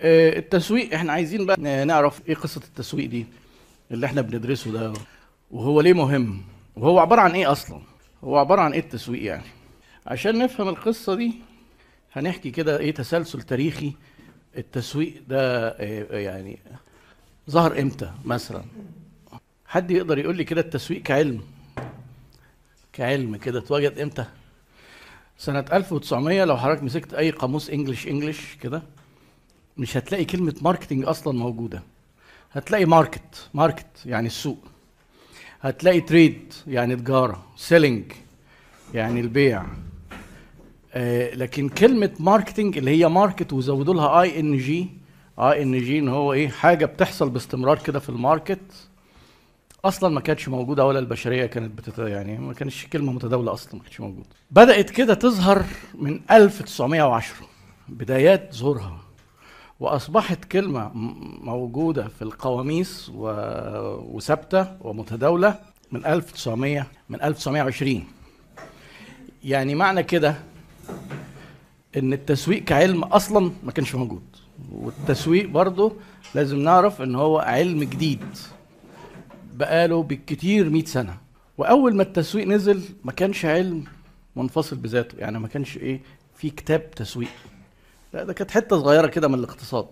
آه، التسويق إحنا عايزين بقى نعرف إيه قصة التسويق دي اللي إحنا بندرسه ده وهو ليه مهم وهو عبارة عن إيه أصلا؟ هو عبارة عن إيه التسويق يعني؟ عشان نفهم القصة دي هنحكي كده إيه تسلسل تاريخي التسويق ده آه، يعني ظهر إمتى مثلا؟ حد يقدر يقول لي كده التسويق كعلم؟ كعلم كده اتوجد إمتى؟ سنة 1900 لو حضرتك مسكت أي قاموس English English كده مش هتلاقي كلمة marketing أصلا موجودة. هتلاقي market market يعني السوق. هتلاقي trade يعني تجارة selling يعني البيع. آه لكن كلمة marketing اللي هي market وزودوا لها اي ان جي اي ان جي إن هو إيه حاجة بتحصل باستمرار كده في ال market أصلا ما كانتش موجودة ولا البشرية كانت بتت... يعني ما كانش كلمة متداولة أصلا ما كانتش موجودة. بدأت كده تظهر من 1910 بدايات ظهورها وأصبحت كلمة موجودة في القواميس. وثابتة ومتداولة من 1900 من 1920 يعني معنى كده إن التسويق كعلم أصلا ما كانش موجود. والتسويق برضه لازم نعرف إن هو علم جديد بقاله بالكتير 100 سنة. وأول ما التسويق نزل ما كانش علم منفصل بذاته. يعني ما كانش إيه في كتاب تسويق. لا ده كانت حتة صغيرة كده من الاقتصاد.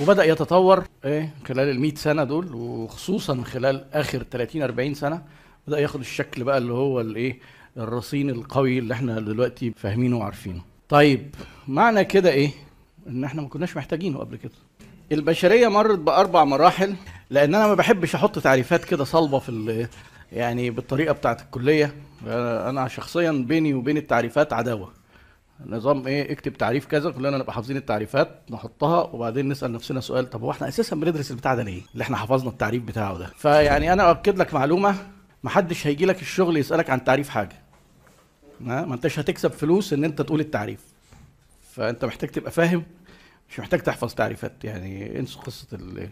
وبدأ يتطور إيه خلال ال 100 سنة دول وخصوصا خلال آخر 30 40 سنة بدأ ياخد الشكل بقى اللي هو الايه الرصين القوي اللي إحنا دلوقتي فاهمينه وعارفينه. طيب معنى كده إيه؟ إن إحنا ما كناش محتاجينه قبل كده. البشرية مرت بأربع مراحل لأن أنا ما بحبش أحط تعريفات كده صلبة في يعني بالطريقة بتاعت الكلية. أنا شخصيا بيني وبين التعريفات عداوة. نظام إيه اكتب تعريف كذا كلنا نبقى حافظين التعريفات نحطها وبعدين نسأل نفسنا سؤال طب هو إحنا أساسا بندرس البتاع ده ليه؟ اللي إحنا حفظنا التعريف بتاعه ده. فيعني أنا أؤكد لك معلومة محدش هيجي لك الشغل يسألك عن تعريف حاجة. ما ما أنتش هتكسب فلوس إن أنت تقول التعريف. فأنت محتاج تبقى فاهم مش محتاج تحفظ تعريفات. يعني انسوا قصة ال-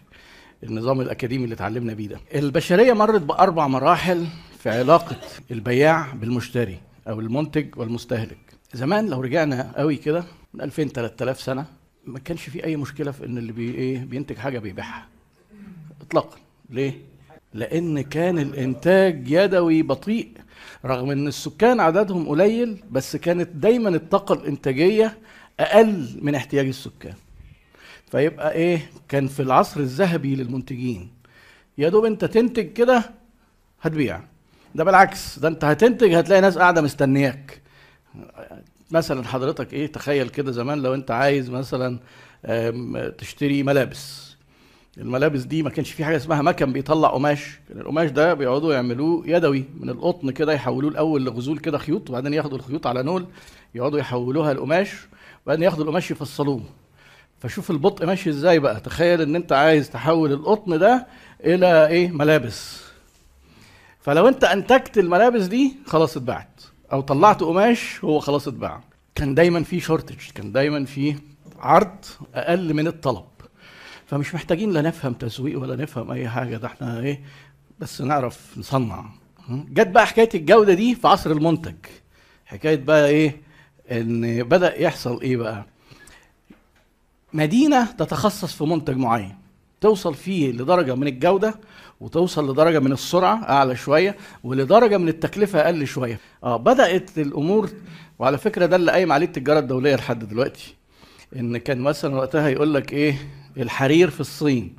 النظام الأكاديمي اللي اتعلمنا بيه ده. البشرية مرت بأربع مراحل في علاقة البياع بالمشتري. أو المنتج والمستهلك. زمان لو رجعنا قوي كده من 2000 3000 سنة ما كانش في أي مشكلة في إن اللي بي إيه بينتج حاجة بيبيعها. اطلاقا. ليه؟ لأن كان الإنتاج يدوي بطيء رغم إن السكان عددهم قليل بس كانت دايما الطاقة الإنتاجية أقل من احتياج السكان. فيبقى إيه؟ كان في العصر الذهبي للمنتجين. يا دوب أنت تنتج كده هتبيع. ده بالعكس ده انت هتنتج هتلاقي ناس قاعدة مستنياك. مثلا حضرتك إيه تخيل كده زمان لو أنت عايز مثلا تشتري ملابس. الملابس دي ما كانش في حاجة اسمها مكن بيطلع قماش. كان القماش ده بيقعدوا يعملوه يدوي من القطن كده يحولوه الأول لغزول كده خيوط وبعدين ياخدوا الخيوط على نول يقعدوا يحولوها لقماش وبعدين ياخدوا القماش يفصلوه. فشوف البطء ماشي إزاي بقى. تخيل إن أنت عايز تحول القطن ده إلى إيه؟ ملابس. فلو انت انتجت الملابس دي خلاص اتباعت. أو طلعت قماش هو خلاص اتباع. كان دايما في شورتج كان دايما في عرض أقل من الطلب. فمش محتاجين لا نفهم تسويق ولا نفهم أي حاجة ده إحنا إيه بس نعرف نصنع. جت بقى حكاية الجودة دي في عصر المنتج. حكاية بقى إيه إن بدأ يحصل إيه بقى؟ مدينة تتخصص في منتج معين. توصل فيه لدرجة من الجودة وتوصل لدرجة من السرعة أعلى شوية ولدرجة من التكلفة أقل شوية. آه بدأت الأمور وعلى فكرة ده اللي قايم عليه التجارة الدولية لحد دلوقتي إن كان مثلا وقتها يقول لك إيه الحرير في الصين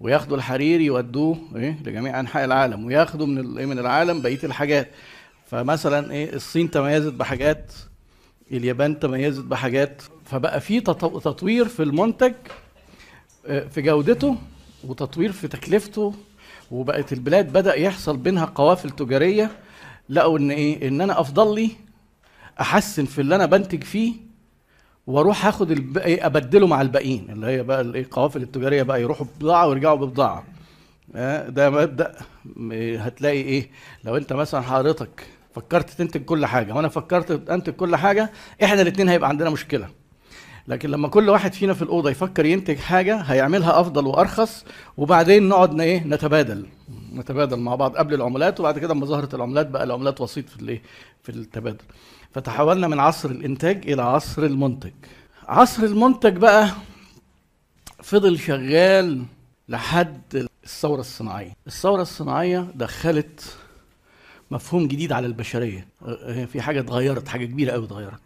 وياخدوا الحرير يودوه إيه لجميع أنحاء العالم وياخدوا من من العالم بقية الحاجات. فمثلا إيه الصين تميزت بحاجات اليابان تميزت بحاجات فبقى في تطو- تطوير في المنتج في جودته وتطوير في تكلفته وبقت البلاد بدأ يحصل بينها قوافل تجارية. لقوا إن إيه؟ إن أنا أفضل لي أحسن في اللي أنا بنتج فيه وأروح آخد الباقي أبدله مع الباقيين. اللي هي بقى الايه القوافل التجارية بقى يروحوا ببضاعه ويرجعوا ببضاعة. آه، ده مبدأ. هتلاقي إيه؟ لو أنت مثلا حضرتك فكرت تنتج كل حاجة وأنا فكرت أنتج كل حاجة إحنا الاثنين هيبقى عندنا مشكلة. لكن لما كل واحد فينا في الأوضة يفكر ينتج حاجة هيعملها أفضل وأرخص وبعدين نقعد إيه نتبادل. نتبادل مع بعض قبل العملات وبعد كده لما ظهرت العملات بقى العملات وسيط في الإيه في التبادل. فتحولنا من عصر الإنتاج إلى عصر المنتج. عصر المنتج بقى فضل شغال لحد الثورة الصناعية. الثورة الصناعية دخلت مفهوم جديد على البشرية. آه، في حاجة اتغيرت حاجة كبيرة قوي اتغيرت.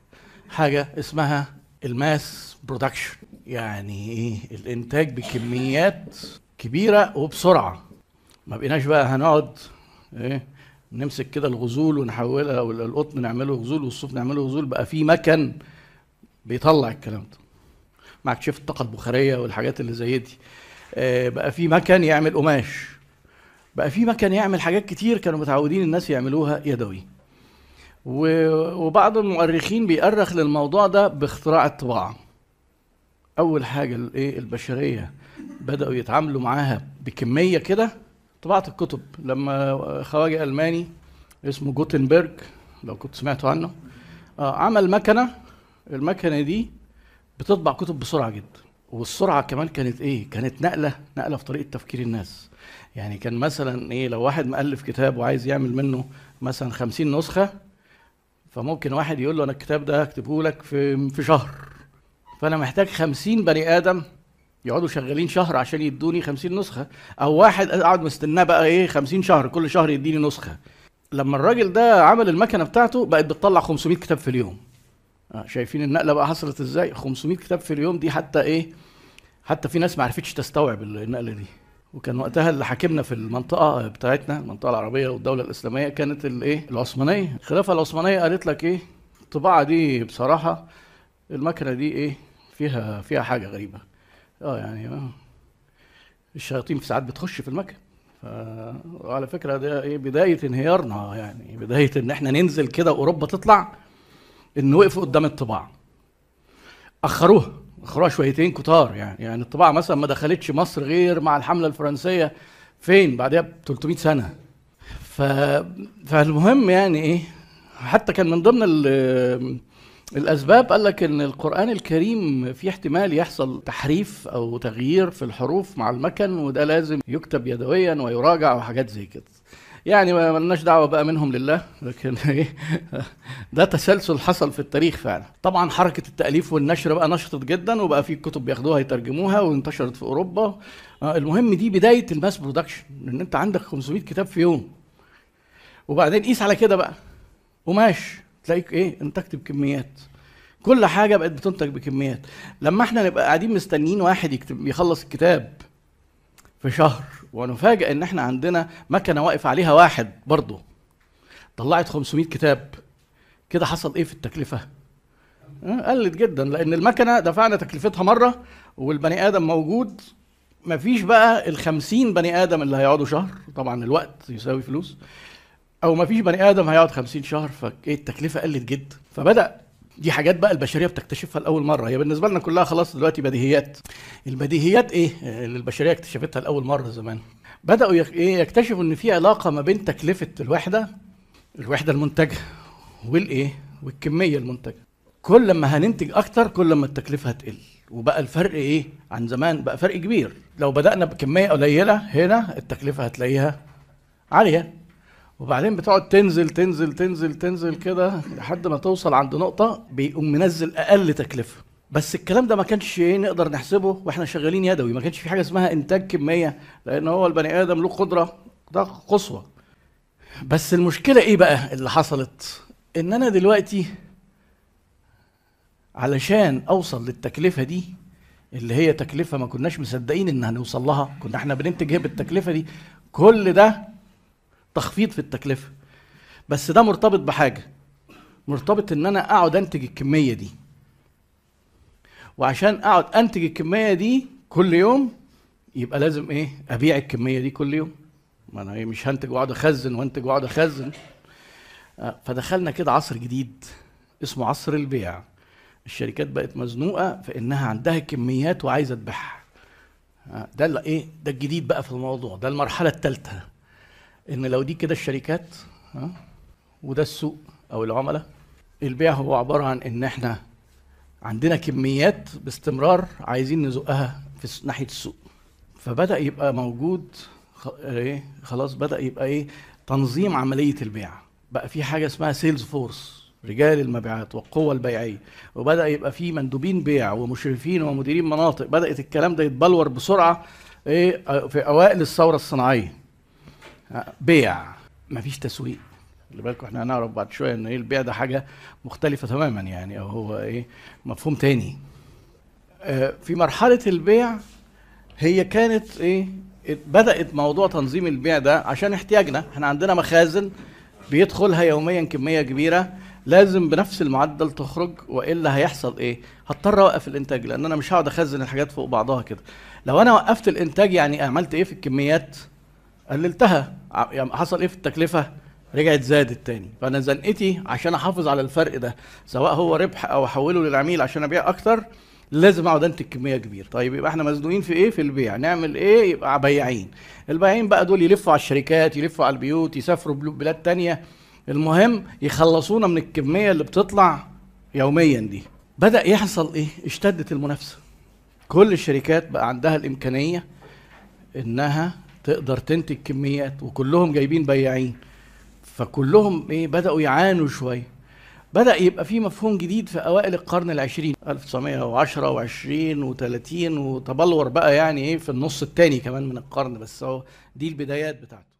حاجة اسمها ال mass production يعني إيه؟ الإنتاج بكميات كبيرة وبسرعة. ما بقيناش بقى هنقعد إيه؟ نمسك كده الغزول ونحولها ولا القطن نعمله غزول والصوف نعمله غزول بقى في مكن بيطلع الكلام ده. مع اكتشاف الطاقة البخارية والحاجات اللي زي دي. آه، بقى في مكن يعمل قماش. بقى في مكن يعمل حاجات كتير كانوا متعودين الناس يعملوها يدوي. وبعض المؤرخين بيأرخ للموضوع ده باختراع الطباعة. أول حاجة الإيه؟ البشرية بدأوا يتعاملوا معاها بكمية كده. طباعة الكتب لما خواجة ألماني اسمه جوتنبرج لو كنت سمعتوا عنه آه عمل مكنة. المكنة دي بتطبع كتب بسرعة جدا والسرعة كمان كانت إيه؟ كانت نقلة نقلة في طريقة تفكير الناس. يعني كان مثلا إيه؟ لو واحد مؤلف كتاب وعايز يعمل منه مثلا خمسين نسخة فممكن واحد يقول له أنا الكتاب ده هكتبه لك في في شهر. فأنا محتاج خمسين بني آدم يقعدوا شغالين شهر عشان يدوني خمسين نسخة أو واحد أقعد مستناه بقى إيه خمسين شهر كل شهر يديني نسخة. لما الراجل ده عمل المكنة بتاعته بقت بتطلع 500 كتاب في اليوم. آه، شايفين النقلة بقى حصلت إزاي؟ 500 كتاب في اليوم دي حتى إيه حتى في ناس ما عرفتش تستوعب النقلة دي. وكان وقتها اللي حاكمنا في المنطقة بتاعتنا المنطقة العربية والدولة الإسلامية كانت الايه العثمانية. الخلافة العثمانية قالت لك إيه؟ الطباعة دي بصراحة المكنة دي إيه؟ فيها فيها حاجة غريبة. آه يعني آه الشياطين في ساعات بتخش في المكن. وعلى فكرة ده إيه؟ بداية انهيارنا يعني بداية إن إحنا ننزل كده أوروبا تطلع إن وقفوا قدام الطباعة. أخروها. اخروها شويتين كتار يعني. يعني الطباعة مثلا ما دخلتش مصر غير مع الحملة الفرنسية فين؟ بعدها ب 300 سنة. ف... فالمهم يعني إيه حتى كان من ضمن ال... الأسباب قال لك إن القرآن الكريم في احتمال يحصل تحريف أو تغيير في الحروف مع المكن وده لازم يكتب يدويا ويراجع وحاجات زي كده. يعني ما لناش دعوة بقى منهم لله لكن إيه ده تسلسل حصل في التاريخ فعلا. طبعا حركة التأليف والنشر بقى نشطت جدا وبقى في كتب بياخدوها يترجموها وانتشرت في أوروبا. آه، المهم دي بداية ال mass production إن أنت عندك 500 كتاب في يوم. وبعدين قيس على كده بقى قماش تلاقيك إيه انتجت بكميات كل حاجة بقت بتنتج بكميات. لما إحنا نبقى قاعدين مستنيين واحد يكتب يخلص الكتاب في شهر ونفاجئ إن إحنا عندنا مكنة واقف عليها واحد برضه طلعت 500 كتاب. كده حصل إيه في التكلفة؟ آه، قلت جدا لأن المكنة دفعنا تكلفتها مرة والبني آدم موجود. مفيش بقى ال 50 بني آدم اللي هيقعدوا شهر. طبعا الوقت يساوي فلوس. أو ما فيش بني آدم هيقعد 50 شهر فإيه التكلفة؟ قلت جدا. فبدأ دي حاجات بقى البشرية بتكتشفها لأول مرة. هي بالنسبة لنا كلها خلاص دلوقتي بديهيات. البديهيات إيه؟ اللي البشرية اكتشفتها لأول مرة زمان. بدأوا. إيه؟ يكتشفوا إن في علاقة ما بين تكلفة الوحدة الوحدة المنتجة والايه والكمية المنتجة. كل ما هننتج أكتر كل ما التكلفة هتقل. وبقى الفرق إيه؟ عن زمان بقى فرق كبير. لو بدأنا بكمية قليلة هنا التكلفة هتلاقيها عالية. وبعدين بتقعد تنزل تنزل تنزل تنزل كده لحد ما توصل عند نقطة بيقوم منزل أقل تكلفة. بس الكلام ده ما كانش إيه نقدر نحسبه وإحنا شغالين يدوي ما كانش في حاجة اسمها إنتاج كمية لأن هو البني آدم له قدرة ده قصوى. بس المشكلة إيه بقى اللي حصلت؟ إن أنا دلوقتي علشان أوصل للتكلفة دي اللي هي تكلفة ما كناش مصدقين إن هنوصل لها كنا إحنا بننتج إيه بالتكلفة دي كل ده تخفيض في التكلفة. بس ده مرتبط بحاجة مرتبط إن أنا أقعد أنتج الكمية دي. وعشان أقعد أنتج الكمية دي كل يوم يبقى لازم إيه؟ أبيع الكمية دي كل يوم. ما أنا إيه مش هنتج وأقعد أخزن وأنتج وأقعد أخزن. آه، فدخلنا كده عصر جديد اسمه عصر البيع. الشركات بقت مزنوقة في إنها عندها كميات وعايزة تبيعها. آه، ده إيه؟ ده الجديد بقى في الموضوع ده المرحلة الثالثه إن لو دي كده الشركات وده السوق أو العملاء البيع هو عبارة عن إن إحنا عندنا كميات باستمرار عايزين نزقها في ناحية السوق. فبدأ يبقى موجود إيه خلاص بدأ يبقى إيه تنظيم عملية البيع. بقى في حاجة اسمها sales force رجال المبيعات والقوة البيعية. وبدأ يبقى في مندوبين بيع ومشرفين ومديرين مناطق. بدأت الكلام ده يتبلور بسرعة إيه في أوائل الثورة الصناعية. بيع. مفيش تسويق. خلي بالكم إحنا هنعرف بعد شوية إن إيه البيع ده حاجة مختلفة تماما يعني أو هو إيه مفهوم تاني. آه، في مرحلة البيع هي كانت إيه بدأت موضوع تنظيم البيع ده عشان احتياجنا. إحنا عندنا مخازن بيدخلها يوميا كمية كبيرة لازم بنفس المعدل تخرج وإلا هيحصل إيه؟ هضطر أوقف الإنتاج لأن أنا مش هقعد أخزن الحاجات فوق بعضها كده. لو أنا وقفت الإنتاج يعني عملت إيه في الكميات؟ قللتها. يعني حصل إيه في التكلفة؟ رجعت زادت تاني. فأنا زنقتي عشان أحافظ على الفرق ده سواء هو ربح أو أحوله للعميل عشان أبيع أكتر لازم أقعد أنتج كمية كبيرة. طيب يبقى إحنا مزنوقين في إيه؟ في البيع. نعمل إيه؟ يبقى بياعين البياعين بقى دول يلفوا على الشركات يلفوا على البيوت يسافروا بلاد تانية. المهم يخلصونا من الكمية اللي بتطلع يوميا دي. بدأ يحصل إيه؟ اشتدت المنافسة. كل الشركات بقى عندها الإمكانية إنها تقدر تنتج كميات وكلهم جايبين بياعين. فكلهم إيه بدأوا يعانوا شوية. بدأ يبقى في مفهوم جديد في أوائل القرن العشرين 1910 و20 و30 وتبلور بقى يعني إيه في النص الثاني كمان من القرن بس هو دي البدايات بتاعته.